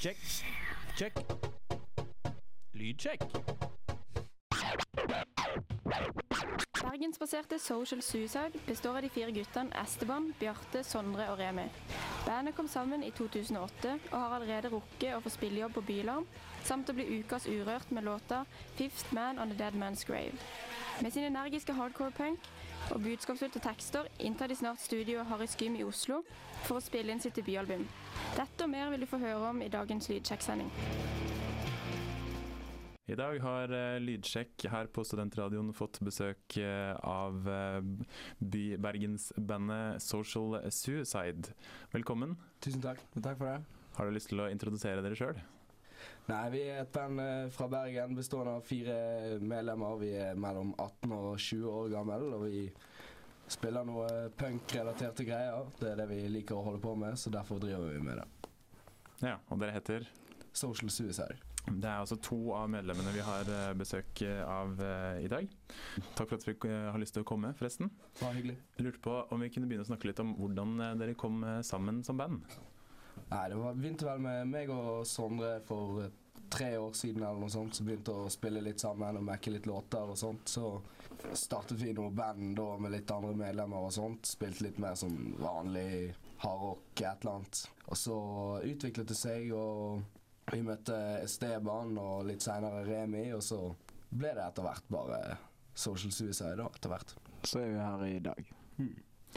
Check. Check. Lydsjekk. Bergensbaserte Social Suicide består av de fire guttene Esteban, Bjarte, Sondre og Remi. Bandet kom sammen i 2008 og har allerede rukket å få spillejobb på Bylarm, samt å bli ukas Urørt med låta 'Fifth Man on the Dead Man's Grave'. Med sin energiske hardcore-punk og budskapsfulle tekster inntar de snart studio Harry Skym i Oslo for å spille inn sitt debutalbum. Dette og mer vil du få høre om i dagens Lydsjekk-sending. I dag har eh, Lydsjekk her på Studentradioen fått besøk eh, av eh, Bergensbandet Social Suicide. Velkommen. Tusen takk. Takk for det. Har du lyst til å introdusere dere sjøl? Nei, vi er et band eh, fra Bergen bestående av fire medlemmer. Vi er mellom 18 og 20 år gammel, og vi spiller noe punk-relaterte greier. Det er det vi liker å holde på med, så derfor driver vi med det. Ja, og dere heter? Social Suicide. Det er altså to av medlemmene vi har eh, besøk av eh, i dag. Takk for at dere har lyst til å komme, forresten. Var hyggelig. Jeg lurte på om vi kunne begynne å snakke litt om hvordan dere kom sammen som band. Nei, det var, begynte vel med meg og Sondre for tre år siden eller noe sånt. Så begynte å spille litt sammen og mekke litt låter og sånt. Så startet vi noe band da med litt andre medlemmer og sånt. Spilte litt mer som vanlig hardrock, et eller annet. Og så utviklet det seg, og vi møtte Esteban og litt seinere Remi, og så ble det etter hvert bare Social Suicide da, etter hvert. Så er vi her i dag.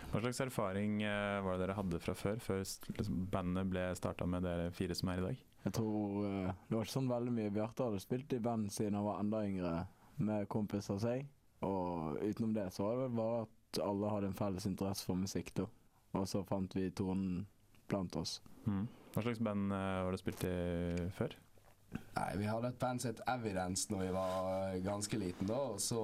Hva slags erfaring eh, var det dere hadde fra før, før liksom, bandet ble starta med dere fire som er i dag? Jeg tror uh, det var ikke sånn veldig mye. Bjarte hadde spilt i band siden han var enda yngre, med kompiser av seg. Og utenom det så var det vel bare at alle hadde en felles interesse for musikk, da. Og så fant vi tonen blant oss. Mm. Hva slags band uh, var det spilt i før? Nei, Vi hadde et band som het Evidence når vi var eh, ganske liten, da. Og så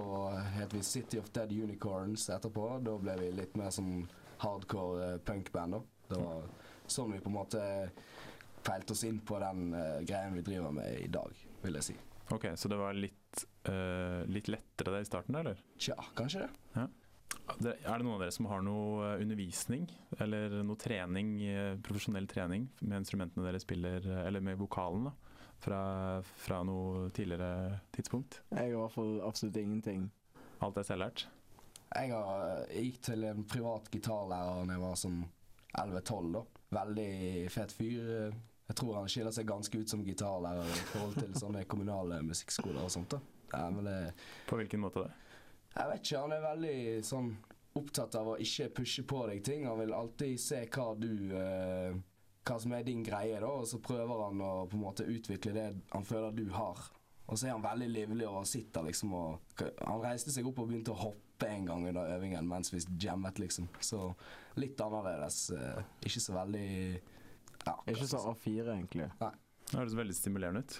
het vi City of Dead Unicorns etterpå. Da ble vi litt mer sånn hardcore punkband, da. Det var sånn vi på en måte feilte oss inn på den uh, greien vi driver med i dag, vil jeg si. Ok, Så det var litt, uh, litt lettere der i starten, eller? Tja, kanskje det. Ja. Er det noen av dere som har noe eh, undervisning, eller noe trening, profesjonell trening med instrumentene dere spiller, eller med vokalen, da, fra, fra noe tidligere tidspunkt? Jeg har i hvert fall absolutt ingenting. Alt er selvlært? Jeg har, jeg gikk til en privat gitarlærer da jeg var sånn 11-12, da. Veldig fet fyr. Jeg tror han skiller seg ganske ut som gitarlærer i forhold til sånne kommunale musikkskoler og sånt. da. Ja, men det, På hvilken måte det? jeg vet ikke, han er veldig sånn opptatt av å ikke pushe på deg ting. Han vil alltid se hva du eh, Hva som er din greie, da, og så prøver han å på en måte utvikle det han føler du har. Og så er han veldig livlig og sitter liksom og Han reiste seg opp og begynte å hoppe en gang under øvingen mens vi jammet, liksom. Så litt annerledes. eh, ikke så veldig ja, Ikke så A4, egentlig. Det høres veldig stimulerende ut.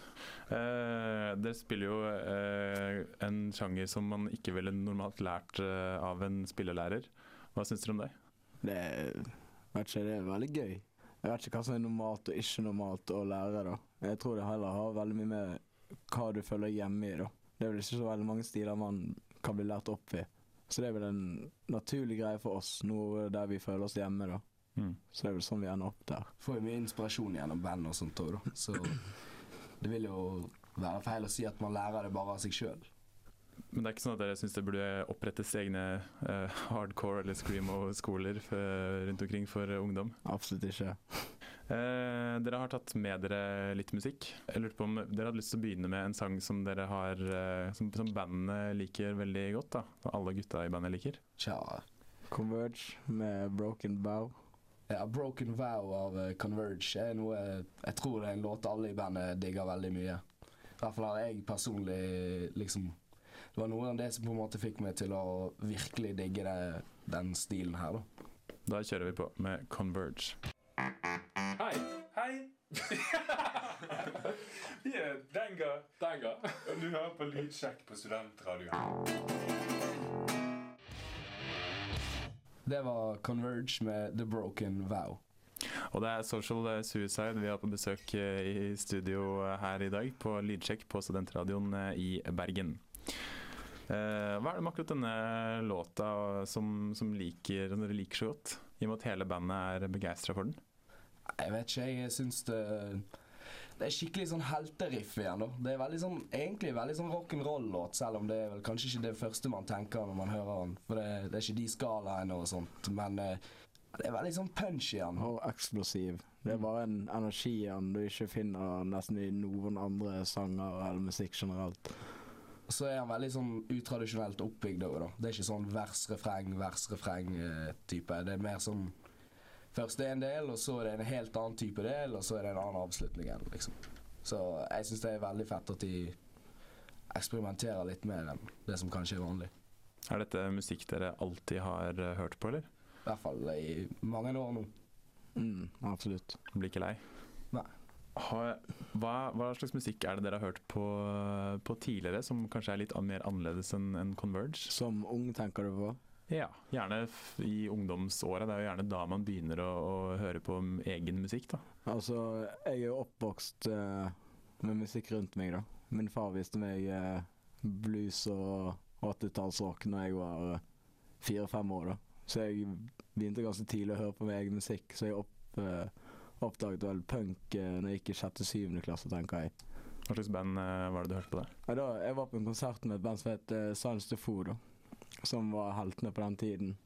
Eh, dere spiller jo eh, en sjanger som man ikke ville normalt lært eh, av en spillelærer. Hva syns dere om det? Det vet ikke, det er veldig gøy. Jeg vet ikke hva som er normalt og ikke normalt å lære, da. Jeg tror det heller har veldig mye med hva du føler hjemme i, da. Det er vel ikke så veldig mange stiler man kan bli lært opp i. Så det er vel en naturlig greie for oss, noe der vi føler oss hjemme, da. Mm. Så det er vel sånn vi ender opp der. Får jo mye inspirasjon gjennom band og sånt òg, da. Så det vil jo være feil å si at man lærer det bare av seg sjøl. Men det er ikke sånn at dere syns det burde opprettes egne uh, hardcore eller screamo-skoler rundt omkring for eh, ungdom? Absolutt ikke. Uh, dere har tatt med dere litt musikk. Jeg lurte på om dere hadde lyst til å begynne med en sang som dere har uh, som, som bandet liker veldig godt, da. Og alle gutta i bandet liker. Tja. Converge med Broken Bow. Ja, 'Broken Vow' av eh, Converge er noe Jeg tror det er en låt alle i bandet digger veldig mye. I hvert fall har jeg personlig liksom Det var noe av det som på en måte fikk meg til å virkelig digge det, den stilen her, da. Da kjører vi på med Converge. Hei. Hei. Vi er Denga. Denga. Og du hører på Lydsjekk på Studentradioen. Det var Converge med 'The Broken Vow'. Og det er Social Suicide vi har på besøk eh, i studio her i dag på Lydsjekk på Studentradioen eh, i Bergen. Eh, hva er det med akkurat denne låta som, som, liker, dere liker så godt? I og med at hele bandet er begeistra for den? Jeg vet ikke, jeg syns det det er skikkelig sånn helteriff igjen. da Det er veldig sånn, egentlig veldig sånn rock'n'roll-låt, selv om det er vel kanskje ikke det første man tenker når man hører den. For det, det er ikke de skalaene og sånt. Men eh, det er veldig sånn punch i den. Og eksplosiv. Det er bare en energi i den du ikke finner nesten i noen andre sanger eller musikk generelt. Og så er han veldig sånn utradisjonelt oppbygd òg, da. Det er ikke sånn vers-refreng, vers-refreng-type. Det er mer sånn Først det er en del, og så er det en helt annen type del, og så er det en annen avslutning igjen, liksom. Så jeg syns det er veldig fett at de eksperimenterer litt mer enn det som kanskje er vanlig. Er dette musikk dere alltid har eh, hørt på, eller? I hvert fall i mange år nå. Mm, absolutt. Blir ikke lei? Nei. Hva, hva slags musikk er det dere har hørt på, på tidligere, som kanskje er litt mer annerledes enn enn Converge? Som ung tenker du på? Ja, gjerne i ungdomsåra. Det er jo gjerne da man begynner å, å høre på egen musikk, da. Altså, jeg er jo oppvokst uh, med musikk rundt meg, da. Min far viste meg uh, blues og 80-tallsrock når jeg var eh, fire-fem år, da. Så jeg begynte ganske tidlig å høre på min egen musikk, så jeg opp, oppdaget vel punk uh, når jeg gikk i sjette-syvende klasse, tenker jeg. Hva slags band var det du hørte på der? Ja, da, jeg var på en konsert med et band som het uh, to Food, da. Som var heltene på den tiden.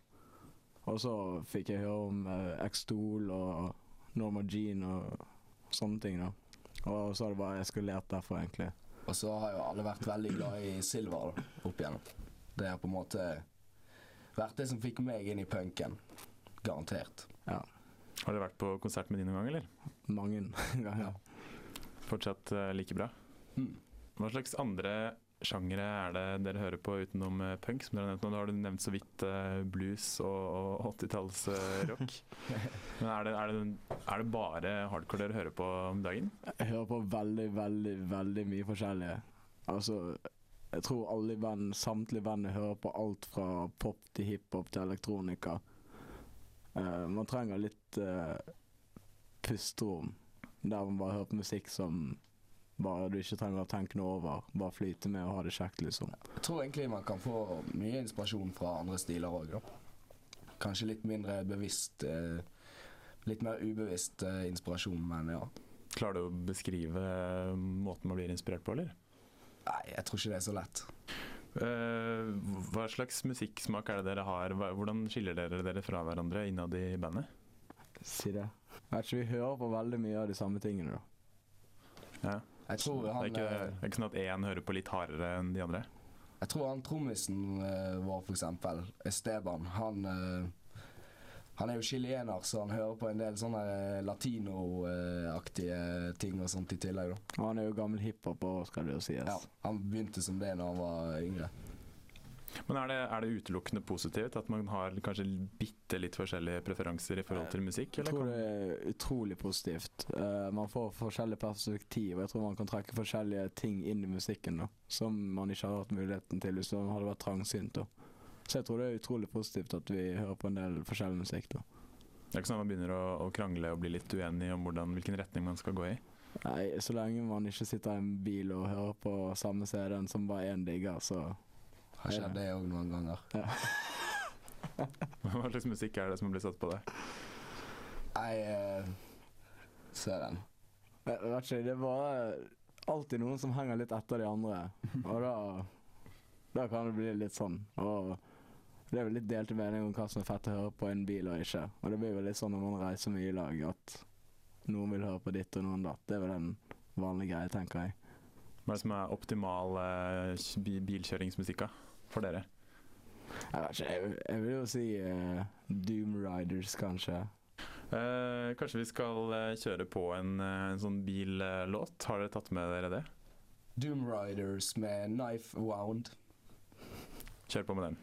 Og så fikk jeg høre om uh, X-Tool og Norma Jean og sånne ting, da. Og så har det bare eskalert derfor, egentlig. Og så har jo alle vært veldig glad i Silver opp igjennom. Det har på en måte vært det som fikk meg inn i punken. Garantert. Ja. Har dere vært på konsert med de noen gang, eller? Mange ganger. Fortsatt uh, like bra? Mm. Hva slags andre sjangere er det dere hører på utenom eh, punk? som dere har nevnt nå? Da har du nevnt så vidt eh, blues og, og 80-tallsrock. Men er det, er, det, er det bare hardcore dere hører på om dagen? Jeg hører på veldig, veldig, veldig mye forskjellig. Altså, jeg tror alle i band, samtlige band hører på alt fra pop til hiphop til elektronika. Uh, man trenger litt uh, pusterom, der man bare hører på musikk som bare du ikke trenger å tenke noe over. Bare flyte med og ha det kjekt, liksom. Jeg tror egentlig man kan få mye inspirasjon fra andre stiler òg, da. Kanskje litt mindre bevisst eh, Litt mer ubevisst eh, inspirasjon, men ja. Klarer du å beskrive eh, måten man blir inspirert på, eller? Nei, jeg tror ikke det er så lett. Eh, hva slags musikksmak er det dere har? Hvordan skiller dere dere fra hverandre innad i bandet? Si det. Jeg vet ikke, vi hører på veldig mye av de samme tingene, da. Ja. Jeg tror det, er ikke, eh, det er ikke sånn at én hører på litt hardere enn de andre? jeg tror han trommisen eh, vår, for eksempel, Esteban, han eh, han er jo chilener, så han hører på en del sånne latinoaktige ting og sånt i tillegg. da. Og han er jo gammel hiphop òg, skal det jo sies. Ja, han begynte som det når han var yngre. Men er det, er det utelukkende positivt at man har kanskje bitte litt forskjellige preferanser i forhold til musikk? Jeg tror det er utrolig positivt. Uh, man får forskjellige perspektiv, og jeg tror man kan trekke forskjellige ting inn i musikken da, som man ikke har hatt muligheten til hvis man hadde vært trangsynt. da. Så jeg tror det er utrolig positivt at vi hører på en del forskjellig musikk. da. det er ikke sånn at man begynner å, å krangle og bli litt uenig om hvordan, hvilken retning man skal gå i? Nei, Så lenge man ikke sitter i en bil og hører på samme CD-en som bare én digger, så Har skjedd det òg noen ganger. Hva slags musikk er det som blir satt på det? Nei, uh, søren. den. Jeg vet ikke, det er bare alltid noen som henger litt etter de andre. Og da, da kan det bli litt sånn. Og det er vel litt delte meninger om hva som er fett å høre på en bil og ikke. Og det blir vel litt sånn når man reiser mye i lag, at noen vil høre på ditt og noen datt. Det er vel en vanlig greie, tenker jeg. Hva er det som er optimal eh, bilkjøringsmusikk da, for dere? Jeg vet ikke, jeg, vil jo si uh, Doom Riders, kanskje. Uh, kanskje vi skal eh, kjøre på en, en sånn billåt? Har dere tatt med dere det? Doom Riders med Knife Wound. Kjør på med den.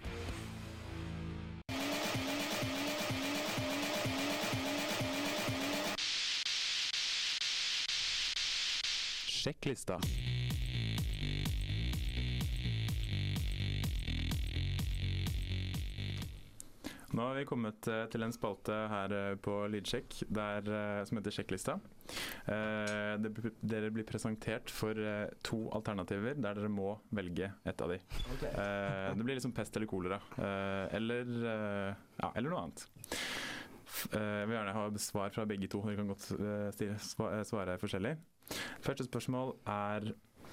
Sjekk Nå har vi kommet eh, til en spalte her eh, på Lydsjekk der, eh, som heter Sjekklista. Eh, dere blir presentert for to alternativer der dere må velge ett av de. Eh, det blir liksom pest eller kolera. Eh, eller, ja, eller noe annet. Eh, Jeg vil gjerne ha svar fra begge to. Dere kan godt svare forskjellig. Første spørsmål er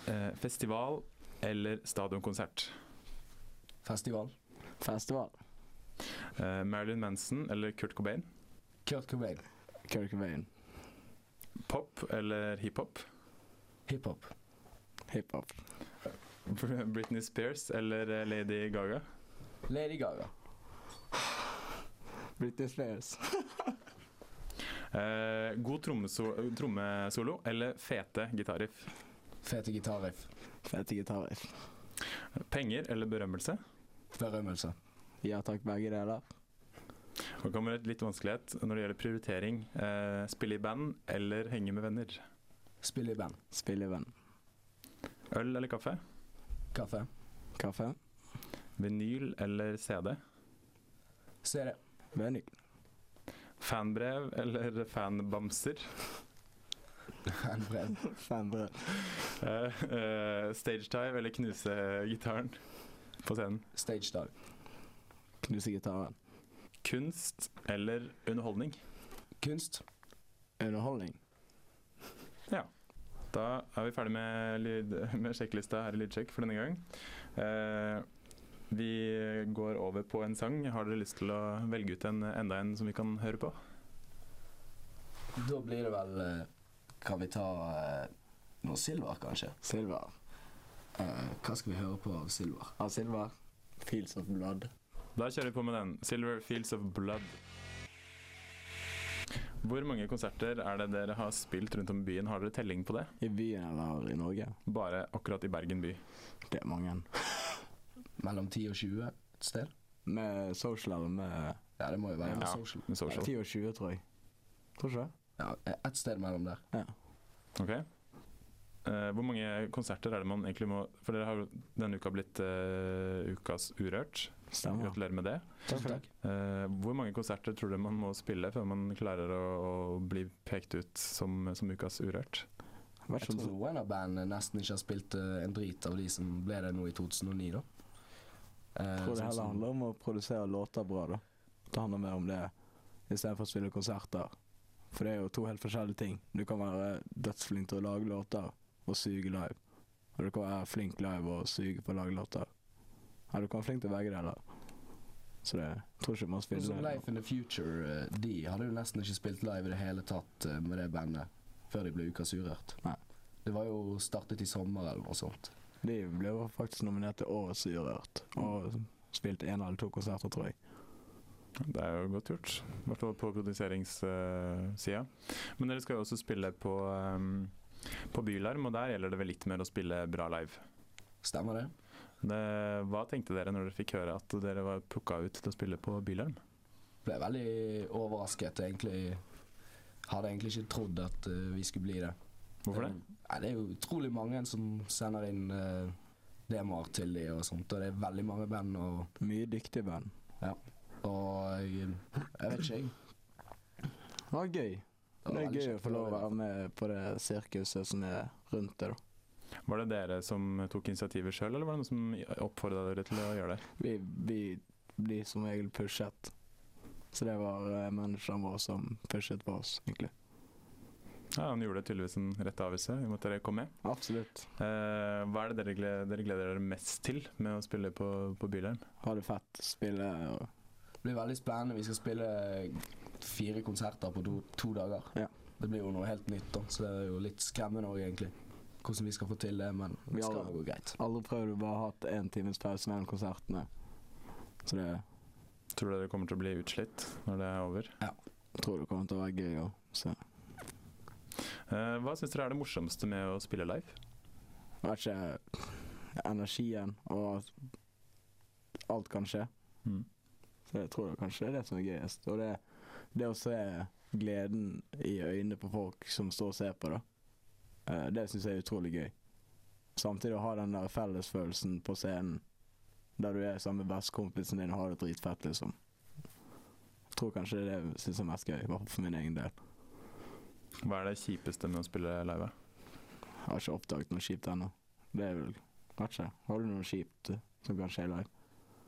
eh, festival eller stadionkonsert? Festival. Festival. Eh, Marilyn Manson eller Kurt Cobain? Kurt Cobain. Kurt Cobain. Pop eller hiphop? Hiphop. Hiphop. Britney Spears eller eh, Lady Gaga? Lady Gaga. Britney Spears. uh, god trommeso- trommesolo eller fete gitarriff? Fete gitarriff. Fete gitarriff. Penger eller berømmelse? Berømmelse. Ja takk, begge deler. Og kommer et litt vanskelighet når det gjelder prioritering. Eh, spille i band eller henge med venner? Spille i band. Spille i band. Øl eller kaffe? Kaffe. Kaffe. Vinyl eller CD? CD. Vinyl. Fanbrev eller fanbamser? Fanbrev. Fanbrev. Eh, eh, Stagedive eller knuse gitaren på scenen? Stage dive. Knuse gitaren. Kunst eller underholdning? Kunst. Underholdning. Ja. Da er vi ferdig med, lyd, med sjekklista her i Lydsjekk for denne gang. Eh, vi går over på en sang. Har dere lyst til å velge ut en, enda en som vi kan høre på? Da blir det vel eh, Kan vi ta eh, noe Silver, kanskje? Silver. Eh, hva skal vi høre på av Silver? Av Silver. Fields of Blood. Da kjører vi på med den. 'Silver Fields of Blood'. Hvor mange konserter er det dere har spilt rundt om i byen? Har dere telling på det? I byen eller i Norge? Bare akkurat i Bergen by. Det er mange. Mellom 10 og 20 et sted? Med social eller med Ja, det må jo være Ja. med social. Med social. 10 og 20, tror jeg. Tror ikke det? Ja, et sted mellom der. Ok. Eh, hvor mange konserter er det man egentlig må For dere har jo denne uka blitt uh, ukas Urørt. Stemmer. Gratulerer med det. Takk for det. Eh, hvor mange konserter tror du man må spille før man klarer å, å bli pekt ut som, som ukas Urørt? Jeg tror om tror Winner-band nesten ikke har spilt uh, en drit av de som ble det nå i 2009, da. Eh, Jeg tror det sånn heller handler om å produsere låter bra, da. Det handler mer om det istedenfor å spille konserter. For det er jo to helt forskjellige ting. Du kan være dødsflink til å lage låter og suge live. Og du kan være flink live og suge på å lage låter. Ja, du kan være flink til begge deler. Så det jeg tror ikke man Sånn som Life in the Future, eh, de hadde jo nesten ikke spilt live i det hele tatt eh, med det bandet før de ble Ukas Urørt. Nei. Det var jo startet i sommer eller noe sånt. De ble jo faktisk nominert til Årets Urørt. Og spilte én eller to konserter, tror jeg. Det er jo godt gjort. I hvert fall på produseringssida. Men dere skal jo også spille på, um, på Bylarm, og der gjelder det vel litt mer å spille bra live. Stemmer det? Det, hva tenkte dere når dere fikk høre at dere var plukka ut til å spille på Bylarm? Ble veldig overrasket. Egentlig hadde egentlig ikke trodd at uh, vi skulle bli det. Hvorfor det? Nei, det er jo utrolig mange som sender inn uh, demoer til de og sånt, og det er veldig mange band og, Mye dyktige band. Ja. og jeg, jeg vet ikke, jeg. Det var gøy. Det er gøy å få lov å være med på det sirkuset som er rundt det, da. Var det dere som tok initiativet sjøl, eller var det noen som oppfordra dere til å gjøre det? Vi, vi blir som regel pushet. Så det var eh, manageren vår som pushet på oss, egentlig. Ja, Han gjorde tydeligvis en rett avgjørelse i og med at dere kom med. Absolutt. Eh, hva er det dere gleder, dere gleder dere mest til med å spille på, på Bylarm? Ha det fett. Spille og Det blir veldig spennende. Vi skal spille fire konserter på to, to dager. Ja. Det blir jo noe helt nytt, da, så det er jo litt skremmende òg, egentlig. Hvordan vi skal få til det, men det skal jo gå greit. aldri prøver du bare hatt én times pause mellom konsertene. Så det Tror du dere kommer til å bli utslitt når det er over? jeg tror det kommer til å være gøy òg. Så uh, hva syns dere er det morsomste med å spille live? jeg vet ikke Energien og alt kan skje. Mm. Så jeg tror kanskje det er det som er gøyest. Og det, det å se gleden i øynene på folk som står og ser på, da. eh, Det syns jeg er utrolig gøy. Samtidig å ha den der fellesfølelsen på scenen, der du er sammen med bestekompisen din og har det dritfett, liksom. Jeg tror kanskje det er det jeg syns er mest gøy, i hvert fall for min egen del. Hva er det kjipeste med å spille live? Jeg har ikke oppdaget noe kjipt ennå. Det er vel ikke. Har du noe kjipt som kan skje live?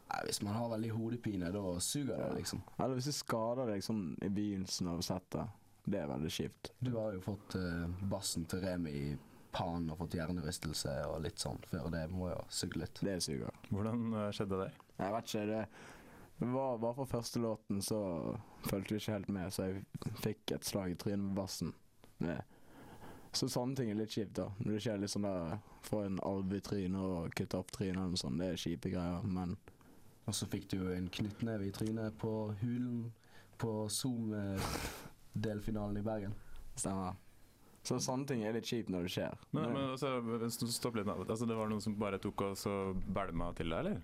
Nei, Hvis man har veldig hodepine, da suger det, liksom. Eller hvis du skader deg sånn i begynnelsen av settet. Det er veldig kjipt. Du har jo fått eh, bassen til Remi i pannen og fått hjernerystelse og litt sånn før. Det må jo suge litt. Det suger. Hvordan eh, skjedde det? Jeg vet ikke, det det var bare for første låten så fulgte vi ikke helt med, så jeg fikk et slag i trynet med bassen. Det. Så sånne ting er litt kjipt, da. Når det skjer litt sånn der Få en alve i trynet og kutte opp trynet eller noe sånt, det er kjipe greier, men Og så fikk du jo en knyttneve i trynet på Hulen på Zoom-delfinalen i Bergen. stemmer. Så sånne ting er litt kjipt når det skjer. Men, men altså, stopp litt. nå. Altså, det var noen som bare tok og så bælma til deg, eller?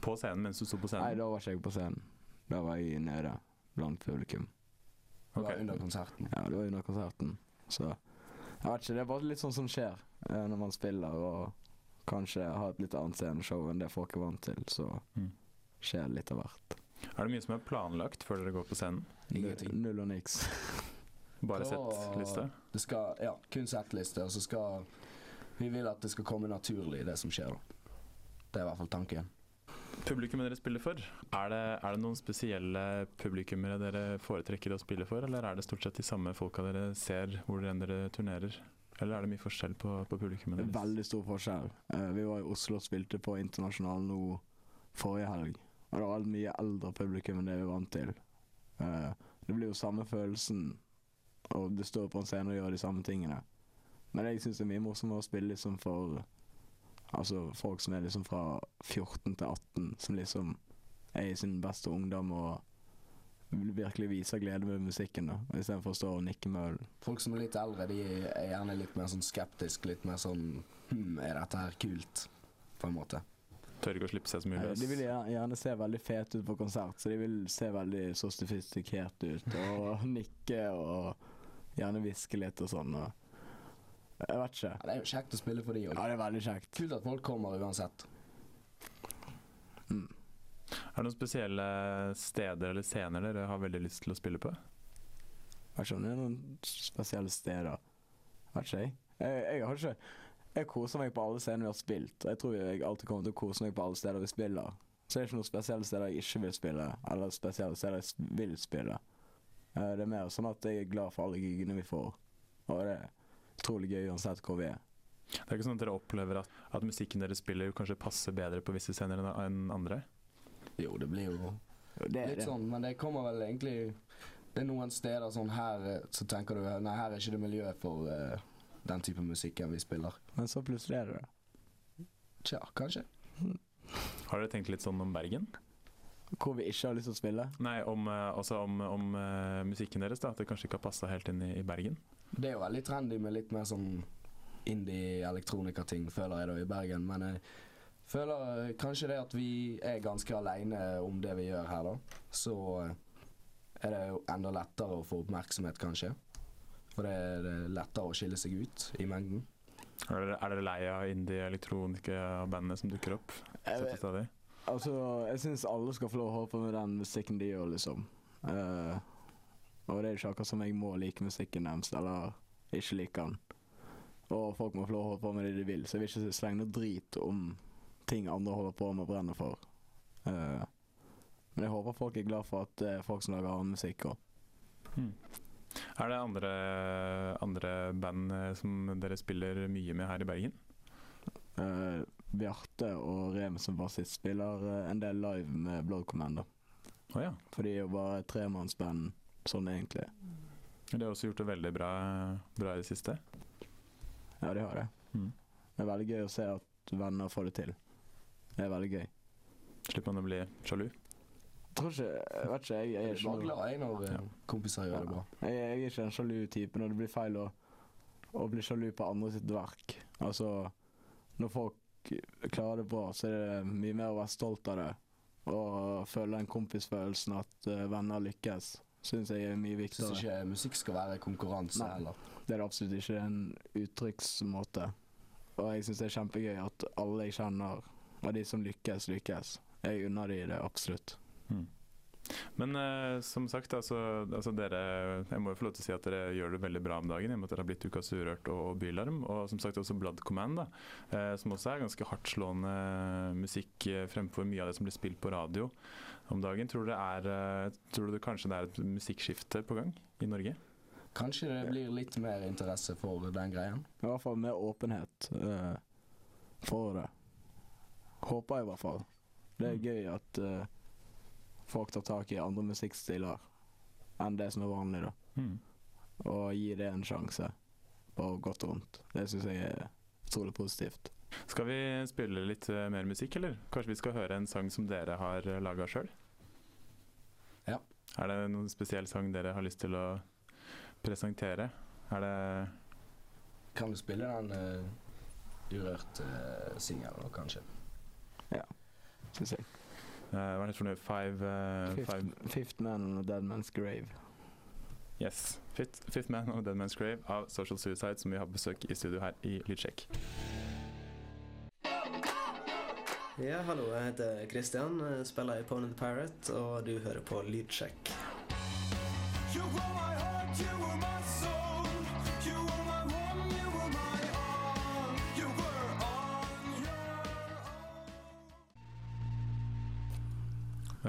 På scenen mens du sto på scenen? Nei, da var ikke jeg på scenen. Da var jeg nede blant publikum. Det var okay. under konserten. Ja, det var under konserten. Så jeg vet ikke, det er bare litt sånn som skjer eh, når man spiller og kanskje ha et litt annet sceneshow enn det folk er vant til. Så Mm. skjer det litt av hvert. Er det mye som er planlagt før dere går på scenen? Ingenting. Null og niks. Bare Prøv sett liste? Det skal, ja, kun settliste, og så skal Vi vil at det skal komme naturlig, det som skjer, da. Det er i hvert fall tanken. Publikummet dere spiller for, er det, er det noen spesielle publikummere dere foretrekker å spille for, eller er det stort sett de samme folka dere ser hvor enn dere turnerer? Eller er det mye forskjell på, på publikummet er deres? veldig stor forskjell. Uh, vi var i Oslo og spilte på Internasjonal nå forrige helg. Og det var et mye eldre publikum enn det vi er vant til. Uh, det blir jo samme følelsen, og du står på en scene og gjør de samme tingene. Men jeg syns det er mye morsommere å spille liksom for Altså folk som er liksom fra 14 til 18, som liksom er i sin beste ungdom og virkelig viser glede med musikken, da. Istedenfor å stå og nikke med ølen. Folk som er litt eldre, de er gjerne litt mer sånn skeptisk, litt mer sånn Hm, er dette her kult? På en måte. Tør ikke å slippe seg så mye løs? De vil gjerne, se veldig fete ut på konsert, så de vil se veldig sofistikert ut. Og nikke og gjerne hviske litt og sånn. Og jeg vet ikke. Ja, det er jo kjekt å spille for de Ja, det er veldig kjekt. Kult at folk kommer uansett. Mm. Er det noen spesielle steder eller scener dere har veldig lyst til å spille på? Jeg skjønner det er noen spesielle steder. Vet ikke jeg. Jeg, jeg har ikke Jeg koser meg på alle scener vi har spilt. Jeg tror jeg alltid kommer til å kose meg på alle steder vi spiller. Så det er ikke noen spesielle steder jeg ikke vil spille, eller spesielle steder jeg vil spille. Eh, Det er mer sånn at jeg er glad for alle gigene vi får. Og det er utrolig gøy uansett hvor vi er. Det er ikke sånn at dere opplever at, at musikken dere spiller kanskje passer bedre på visse scener enn andre? Jo, det blir jo Det er litt det. sånn, men det kommer vel egentlig Det er noen steder sånn her eh, så tenker du Nei, her er ikke det miljø for uh, den type musikken vi spiller. Men så plutselig er det det. Tja, kanskje. Har dere tenkt litt sånn om Bergen? Hvor vi ikke har lyst til å spille. Nei, om, eh, altså om, om uh, musikken deres, da. At det kanskje ikke har passa helt inn i, i Bergen? Det er jo veldig trendy med litt mer sånn indie-elektronikating, føler jeg da, i Bergen. Men jeg føler eh, kanskje det at vi er ganske aleine om det vi gjør her, da. Så eh, er det jo enda lettere å få oppmerksomhet, kanskje. For det er er lettere å skille seg ut i mengden. Er dere, er dere lei av indie-elektronika-bandene som dukker opp? Jeg, vet- altså, jeg syns alle skal få lov å holde på med den musikken de gjør, liksom. Uh, og det er jo ikke akkurat som jeg må like musikken deres, eller ikke like den. Og folk må få lov å holde på med det de vil, så jeg vil ikke slenge noe drit om ting andre holder på med og brenner for. Uh, men jeg håper folk er glad for at det er folk som lager annen musikk òg. Hmm. Er det andre, andre band eh, som dere spiller mye med her i Bergen? Uh, Bjarte og Rem som bassist spiller eh, en del live med Blood Commander. Oh, ja. For de er jo bare tremannsband sånn egentlig. De har også gjort det veldig bra, bra i det siste. Ja, de har det. Mm. Det er veldig gøy å se at venner får det til. Det er veldig gøy. Slipper man å bli sjalu. Tror ikke Jeg vet ikke, jeg, jeg, er ikke noe, glad jeg når ja. kompiser gjør det bra. jeg, jeg er ikke en sjalu type når det blir feil å, å bli sjalu på andre sitt verk. Altså, når folk klarer det bra, så er det mye mer å være stolt av det. Og føle den kompisfølelsen at eh, venner lykkes, syns jeg er mye viktigere. syns ikke musikk skal være konkurranse Nei. heller. Det er det absolutt ikke. Det er en uttrykksmåte. Og jeg syns det er kjempegøy at alle jeg kjenner, og de som lykkes, lykkes. Jeg unner de det absolutt. Mm. Men eh, som sagt, altså, altså dere Jeg må jo få lov til å si at dere gjør det veldig bra om dagen, i og med at dere har blitt Ukas Urørt og, og Bylarm. Og som sagt også Blood Command, da, eh, som også er ganske hardtslående musikk eh, fremfor mye av det som blir spilt på radio om dagen. Tror du det er eh, Tror du kanskje det er et musikkskifte på gang i Norge? Kanskje det blir litt mer interesse for den greien. I hvert fall mer åpenhet eh, for det. Håper jeg i hvert fall. Det er Mm. gøy at uh, folk tar tak i andre musikkstiler enn det som er vanlig, da. Mm. Og gir det en sjanse, på godt og vondt. Det syns jeg er utrolig positivt. Skal vi spille litt eh, mer musikk, eller? Kanskje vi skal høre en sang som dere har uh, laga sjøl? Ja. Er det noen spesiell sang dere har lyst til å presentere? Er det Kan du spille den uh, urørte uh, singelen, kanskje? Synes jeg. eh, Hva er det for noe? Five, eh, five Fifth, Fifth Man on a Dead Man's Grave. Yes. Fifth, Fifth Man of Dead Man's Grave av Social Suicide, som vi har besøk i studio her i Lydsjekk. Ja, hallo. Jeg heter Christian, eh, spiller i Pony the Pirate, og du hører på Lydsjekk.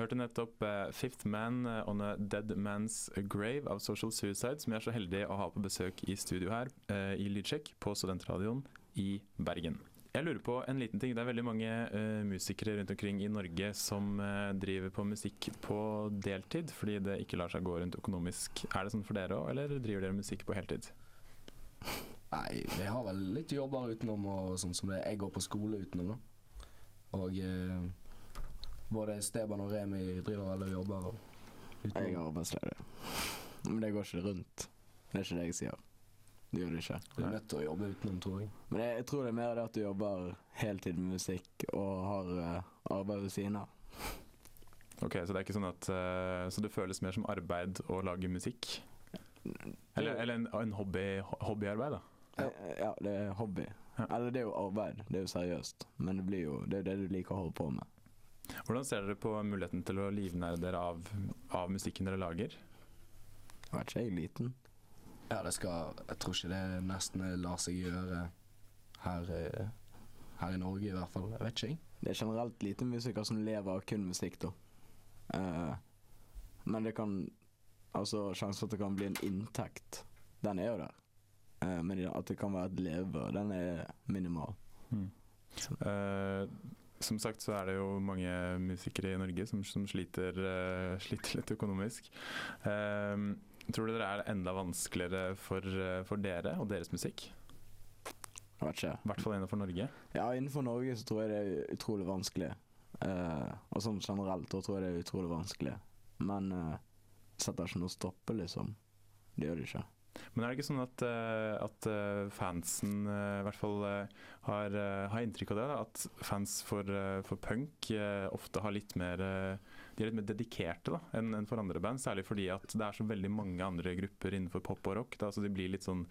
Hørte nettopp eh, 'Fifth Man eh, on a Dead Man's Grave' av Social Suicide, som jeg er så heldig å ha på besøk i studio her eh, i Lydsjekk på Studentradioen i Bergen. Jeg lurer på en liten ting. Det er veldig mange uh, musikere rundt omkring i Norge som driver på musikk på deltid fordi det ikke lar seg gå rundt økonomisk. Er det sånn for dere òg, eller driver dere musikk på heltid? Nei, vi har vel litt jobber utenom, og sånn som det. Jeg går på skole utenom, da. Og både Steban og Remi driver vel og jobber og Jeg er arbeidsledig. Men det går ikke rundt. Det er ikke det jeg sier. Det gjør det ikke. Du er nødt til å jobbe utenom, tror jeg. Men jeg, jeg tror det er mer det at du jobber heltid med musikk og har uh, arbeid ved siden av. Ok, Så det er ikke sånn at uh, Så det føles mer som arbeid å lage musikk? Eller, eller en, en hobby, hobbyarbeid, da? Ja. ja, det er hobby. Ja. Eller det er jo arbeid. Det er jo seriøst. Men det blir jo det er det du liker å holde på med. Hvordan ser dere på muligheten til å livnære dere av, av musikken dere lager? Jeg vet ikke jeg er liten? Ja, det skal Jeg tror ikke det nesten lar seg gjøre her, eh, her i Norge, i hvert fall. Jeg vet ikke, jeg. Det er generelt lite musikere som lever av kun musikk, da. Uh, men det kan Altså, sjansen for at det kan bli en inntekt, den er jo der. Uh, men at det kan være et levebrød, den er minimal. Eh, som sagt så er det jo mange musikere i Norge som, som sliter, uh, sliter litt økonomisk. Eh, tror du det er enda vanskeligere for, uh, for dere og deres musikk? Jeg vet ikke. I hvert fall innenfor Norge. Ja, innenfor Norge så tror jeg det er utrolig vanskelig. Eh, og sånn generelt så tror jeg det er utrolig vanskelig. Men uh, setter ikke noe stopper, liksom. Det gjør det ikke. Men er det ikke sånn at, eh, at eh, fansen eh, i hvert fall har, har inntrykk av det? Da? At fans for, for punk ofte har litt mer De er litt mer dedikerte da, enn enn for andre band. Særlig fordi at det er så veldig mange andre grupper innenfor pop og rock. Da, så de blir litt sånn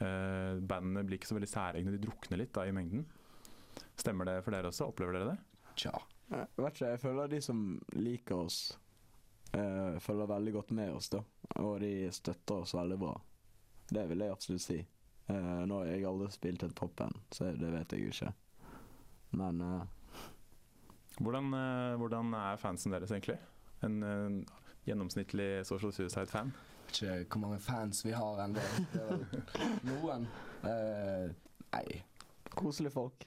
eh, Bandene blir ikke så veldig særegne, de drukner litt da, i mengden. Stemmer det for dere også? Opplever dere det? Tja. Jeg vet ikke, jeg føler de som liker oss, eh, følger veldig godt med oss, da. Og de støtter oss veldig bra. Det vil jeg absolutt si. Uh, nå har jeg aldri spilt et popband, så det vet jeg jo ikke. Men uh, Hvordan, uh, hvordan er fansen deres egentlig? En gjennomsnittlig Social Suicide-fan? Vet ikke hvor mange fans vi har ennå. Noen. Eh, nei. koselige folk.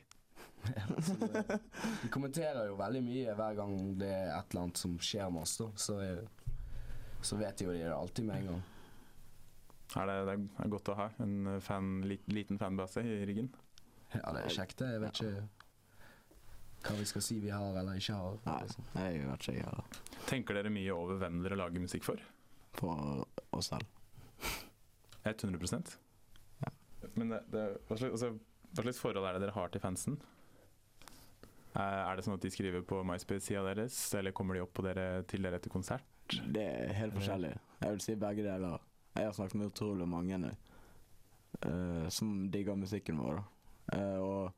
Vi kommenterer jo veldig mye hver gang det er et eller annet som skjer med oss, da. Så, så vet jo de det alltid med en gang. Er det, det er godt å ha en fan, liten fanbase i ryggen? Ja, det er kjekt, det. Jeg vet ikke hva vi skal si vi har eller ikke har. Nei, jeg vet ikke, jeg har Tenker dere mye over hvem dere lager musikk for? På oss selv. 100 Ja. Men det, det, hva, slags, altså, hva slags forhold er det dere har til fansen? Er, er det sånn at de skriver på MySpace-sida deres, eller kommer de opp på dere, til dere etter konsert? Det er helt forskjellig. Jeg vil si begge deler. Jeg har snakket med utrolig mange uh, som digger musikken vår. Eh, og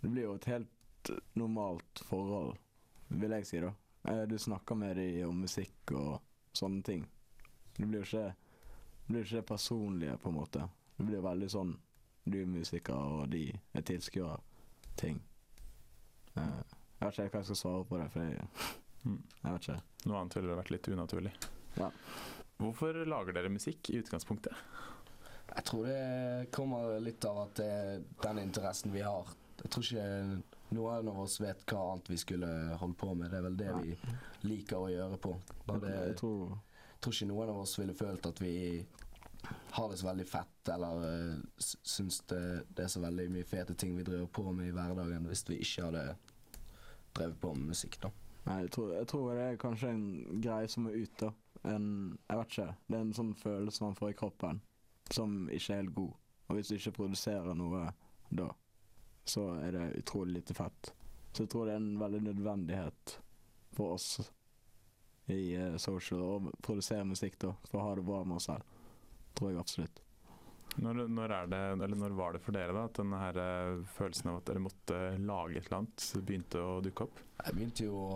det blir jo et helt normalt forhold, vil jeg si, da. Uh, Du snakker med dem om musikk og sånne ting. Det blir jo ikke, det blir ikke det personlige, på en måte. Det blir veldig sånn du er musiker, og de er tilskuere-ting. Jeg vet ikke hva jeg skal svare på det, for jeg, Mm. jeg vet ikke. Noe annet ville vært litt unaturlig. Ja. Hvorfor lager dere musikk i utgangspunktet? Jeg tror det kommer litt av at det er den interessen vi har. Jeg tror ikke noen av oss vet hva annet vi skulle holde på med. Det er vel det vi liker å gjøre på. Bare det, Jeg tror jeg tror ikke noen av oss ville følt at vi har det så veldig fett, eller uh, syns det, det er så veldig mye fete ting vi driver på med i hverdagen, hvis vi ikke hadde drevet på med musikk, da. Nei, jeg tror, jeg tror det er kanskje en greie som er ute. En, jeg vet ikke. Det er en sånn følelse man får i kroppen som ikke er helt god. Og hvis du ikke produserer noe da, så er det utrolig lite fett. Så jeg tror det er en veldig nødvendighet for oss i uh, social å produsere musikk da, for å ha det bra med oss selv. Tror jeg absolutt. Når, når, er det, eller når var det for dere da, at denne her eh, følelsen av at dere måtte lage et eller annet begynte å dukke opp? Jeg begynte jo å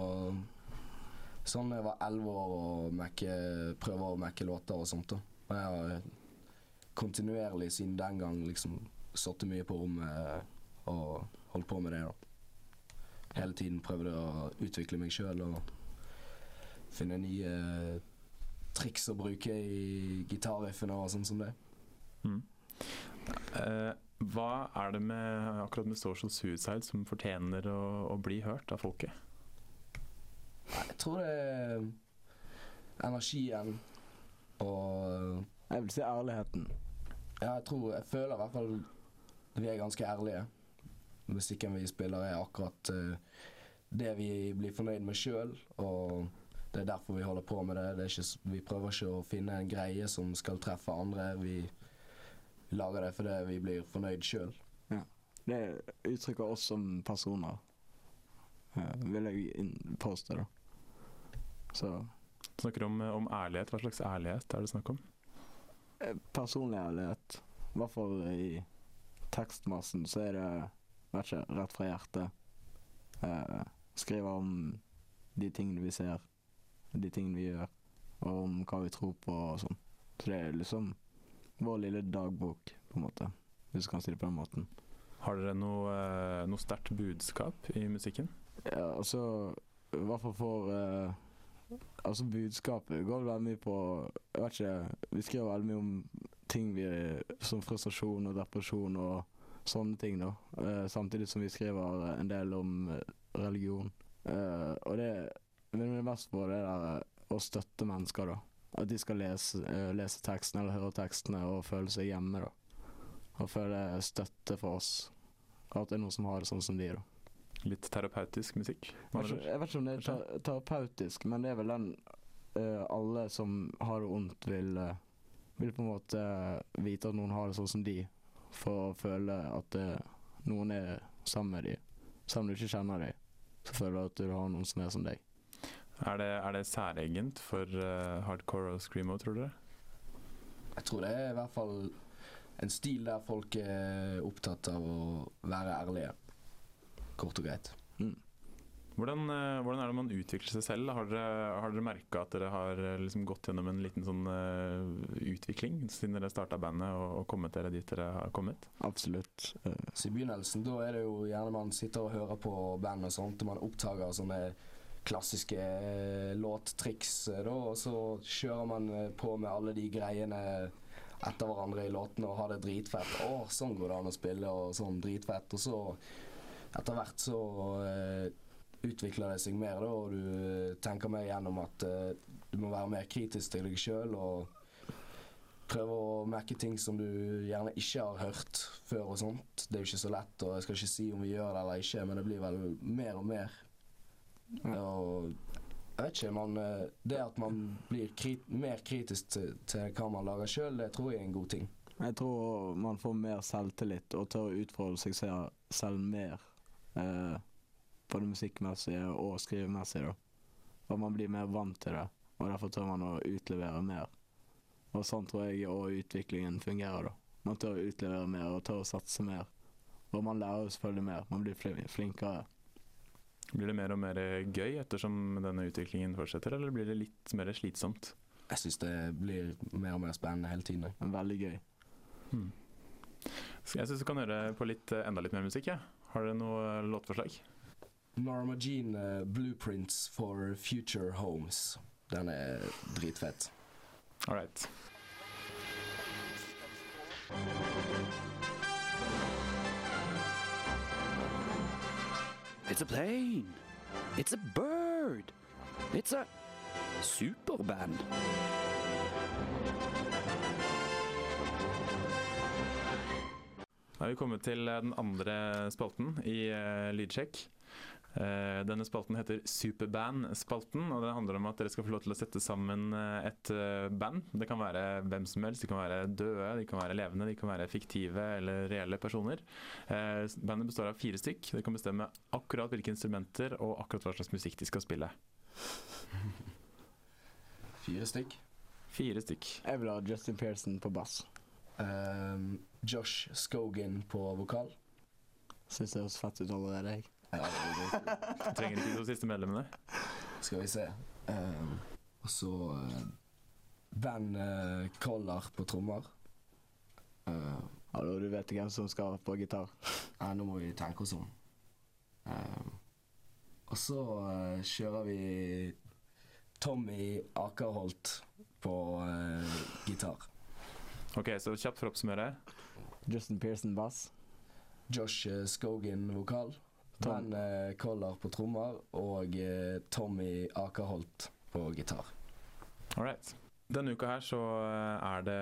Sånn da jeg var elleve år og mekke, prøver å mekke låter og sånt. da. Og jeg har kontinuerlig siden den gang liksom sittet mye på rommet og holdt på med det. da. Hele tiden prøvde å utvikle meg sjøl og finne nye triks å bruke i gitarriffene og sånn som det. Mm. Uh, hva er det med, akkurat med Social Suicide som fortjener å, å bli hørt av folket? Jeg tror det er energien og Jeg vil si ærligheten. Ja, jeg tror Jeg føler i hvert fall vi er ganske ærlige. Musikken vi spiller er akkurat uh, det vi blir fornøyd med sjøl, og det er derfor vi holder på med det. det er ikke, vi prøver ikke å finne en greie som skal treffe andre. Vi, lager det fordi vi blir fornøyd sjøl. Det uttrykker oss som personer, eh, vil jeg påstå, da. Så Snakker om, om ærlighet. Hva slags ærlighet er det snakk om? eh, personlig ærlighet, i hvert fall i tekstmassen, så er det vet ikke, rett fra hjertet. Eh, skriver om de tingene vi ser, de tingene vi gjør, og om hva vi tror på og sånn. Så det er liksom vår lille dagbok, på en måte, hvis du kan si det på den måten. Har dere noe, eh, noe sterkt budskap i musikken? Ja, altså I hvert fall for eh, Altså budskapet går veldig mye på Jeg vet ikke Vi skriver veldig mye om ting vi som frustrasjon og depresjon og sånne ting, da. Eh, samtidig som vi skriver en del om eh, religion. Eh, og det vil vi mest på det der eh, å støtte mennesker, da. At de skal lese, eh, lese tekstene eller høre tekstene og føle seg hjemme, da. Og føle støtte for oss. At det er noen som har det sånn som de, da. Litt terapeutisk musikk? Jeg vet, ikke, om det er ter terapeutisk, men det er vel den uh, alle som har det vondt, vil, uh, vil på en måte vite at noen har det sånn som de, for å føle at uh, noen er sammen med de. Selv om du ikke kjenner dem, så føler du at du har noen som er som deg. Er det, er det særegent for eh, hardcore og screamo, tror dere? Jeg tror det er i hvert fall en stil der folk er opptatt av å være ærlige. Kort og greit. Hvordan, eh, hvordan er det man utvikler seg selv? Har dere, har dere merka at dere har eh, liksom gått gjennom en liten sånn uh, utvikling siden dere starta bandet og, og kommet dere dit dere har kommet? Absolutt. Uh. Så i begynnelsen da er det jo gjerne man sitter og hører på band og sånt, og man oppdager sånne klassiske uh, låttriks, da, og så kjører man på med alle de greiene etter hverandre i låtene og har det dritfett. Å, sånn går det an å spille, og sånn dritfett. Og så etter hvert så uh, utvikler det seg mer, da, og du eh, tenker mer gjennom at uh, du må være mer kritisk til deg sjøl og prøve å merke ting som du gjerne ikke har hørt før og sånt. Det er jo ikke så lett, og jeg skal ikke si om vi gjør det eller ikke, men det blir vel mer og mer. Og jeg vet ikke, man, det at man blir krit mer kritisk til, til hva man lager sjøl, det tror jeg er en god ting. Jeg tror man får mer selvtillit og tør å utfordre seg selv mer. Eh, både musikkmessig og skrivemessig, da. Og man blir mer vant til det, og derfor tør man å utlevere mer. Og sånn tror jeg òg utviklingen fungerer, da. Man tør å utlevere mer og tør å satse mer. Og man lærer jo selvfølgelig mer. Man blir flinkere. Blir det mer og mer gøy ettersom denne utviklingen fortsetter, eller blir det litt mer slitsomt? Jeg syns det blir mer og mer spennende hele tiden. Veldig gøy. Hmm. Jeg syns du kan høre på litt, eh, enda litt mer musikk. Ja. Har dere noe låtforslag? Norma Jean uh, Blueprints for Future Homes. Den er dritfett. All right. It's a plane. It's a bird. It's a superband. Da er vi kommet til eh, den andre spalten i uh, Lydsjekk. Uh, denne spalten heter Superband-spalten, og det handler om at dere skal få lov til å sette sammen eh, et uh, band. Det kan være hvem som helst, de kan være døde, de kan være levende, de kan være fiktive eller reelle personer. Uh, bandet består av fire stykk. Dere kan bestemme akkurat hvilke instrumenter og akkurat hva slags musikk de skal spille. Fire stykk. Fire stykk. Jeg vil ha Justin Pearson på bass. Ehm, Josh Scogan på vokal. Syns det høres fett ut allerede, jeg. Ja, det er. Trenger ikke de to siste medlemmene. Skal vi se. Um, og så uh, Ben uh, Collar på trommer. Uh, Hallo, du vet hvem som skal på gitar. ja, nå må vi tenke oss om. Um, og så uh, kjører vi Tommy Akerholt på uh, gitar. Ok, så kjapt for å oppsummere. Justin Pearson bass. Josh eh, Scogan vokal. Tom. Eh, Collar på trommer. Og eh, Tommy Akerholt på gitar. All right. Denne uka her så eh, er det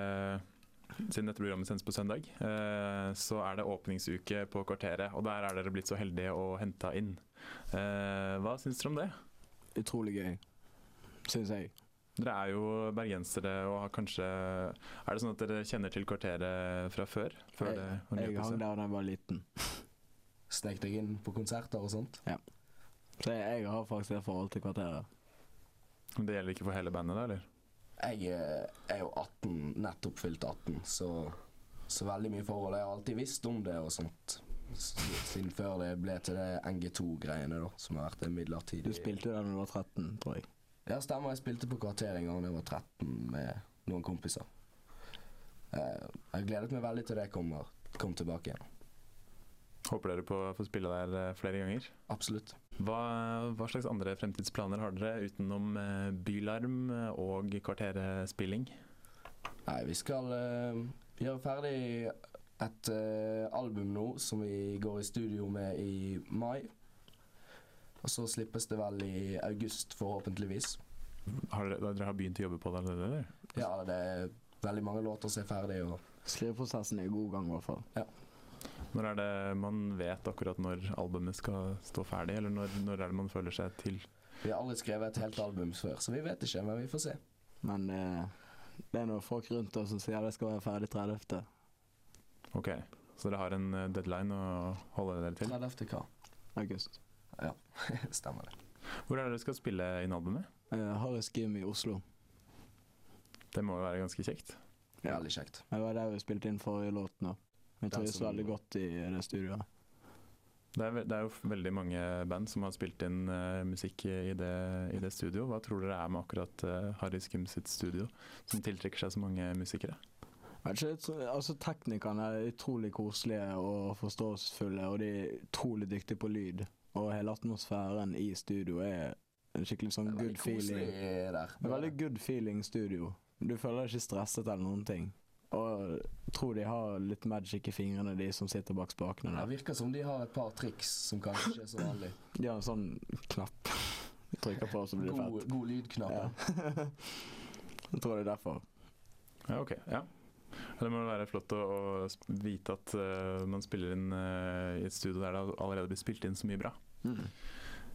siden dette programmet sendes på søndag, eh, så er det åpningsuke på Kvarteret. Og der er dere blitt så heldige å hente inn. Eh, hva syns dere om det? Utrolig gøy, syns jeg. Dere er jo bergensere og har kanskje Er det sånn at dere kjenner til Kvarteret fra før? før Jeg, det, jeg hang der da jeg var liten. Snek deg inn på konserter og sånt. Så jeg, jeg har faktisk et forhold til kvarteret. Men Det gjelder ikke for hele bandet, da? eller? Jeg eh, er jo 18, nettopp fylt 18, så, så veldig mye forhold. Jeg har alltid visst om det og sånt. Siden før det ble til det NG2-greiene, da, som har vært det midlertidig. Du spilte jo der da du var 13, tror jeg. Ja, stemmer. Jeg spilte på Kvarter en gang da jeg var 13 med noen kompiser. Jeg Jeg gledet meg veldig til det kommer kom tilbake igjen. Håper dere på å få spille der eh, flere ganger. Absolutt. Hva, hva slags andre fremtidsplaner har dere utenom eh, Bylarm og Kvarterespilling? Nei, vi skal uh, gjøre ferdig et uh, album nå som vi går i studio med i mai. Og så slippes det vel i august, forhåpentligvis. Har dere, dere har begynt å jobbe på det allerede? Ja, det er veldig mange låter som er ferdig. Og Skriveprosessen er i god gang, i hvert fall. Når er det man vet akkurat når albumet skal stå ferdig, eller når, når er det man føler seg til? vi har aldri skrevet et helt album før, så vi vet ikke, men vi får se. Men eh, det er noen folk rundt oss som sier det skal være ferdig 30. Ok, så dere har en eh, deadline å holde dere til? 30. hva? august. Stemmer det. Hvor er det du skal spille inn albumet? Eh, Harris Gym i Oslo. Det må jo være ganske kjekt. Ja. Veldig kjekt. Det var der vi spilte inn forrige låt nå. Vi trives veldig godt i det studioet. Det er, det er jo veldig mange band som har spilt inn uh, musikk i det, i det studio. Hva tror dere er med akkurat uh, Harris Gym sitt studio, som tiltrekker seg så mange musikere? Altså Teknikerne er utrolig koselige og forståelsesfulle, og de er utrolig dyktige på lyd. Og hele atmosfæren i studio er en skikkelig sånn Det er good feeling. der. Det er veldig good feeling studio. Du føler deg ikke stresset eller noen ting. Og tror de har litt magic i fingrene, de som sitter bak spakene Det virker som de har et par triks som kanskje ikke er så vanlig. De har en sånn knapp du trykker på, så blir det God, fett. god lydknapp. Ja. jeg tror det er derfor. Ja, ok. Ja. Det må være flott å, å vite at uh, man spiller inn uh, i et studio der det allerede blir spilt inn så mye bra. Mm.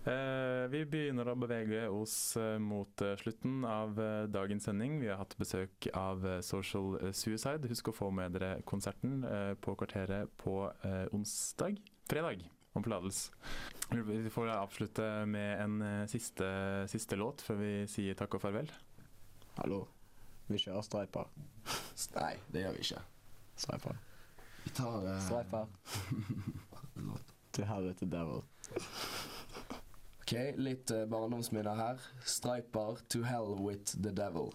Eh, vi begynner å bevege oss eh, mot eh, slutten av dagens sending. Vi har hatt besøk av Social Suicide. Husk å få med dere konserten på Kvarteret på onsdag. Fredag, om forlatelse. Vi får avslutte med en siste, siste låt før vi sier takk og farvel. Hallo. Vi kjører streiper. Nei, det gjør vi ikke. Streiper. Vi tar uh... Streiper. Til helvete devil. Ok, litt eh, barndomsminner her. Striper to hell with the devil.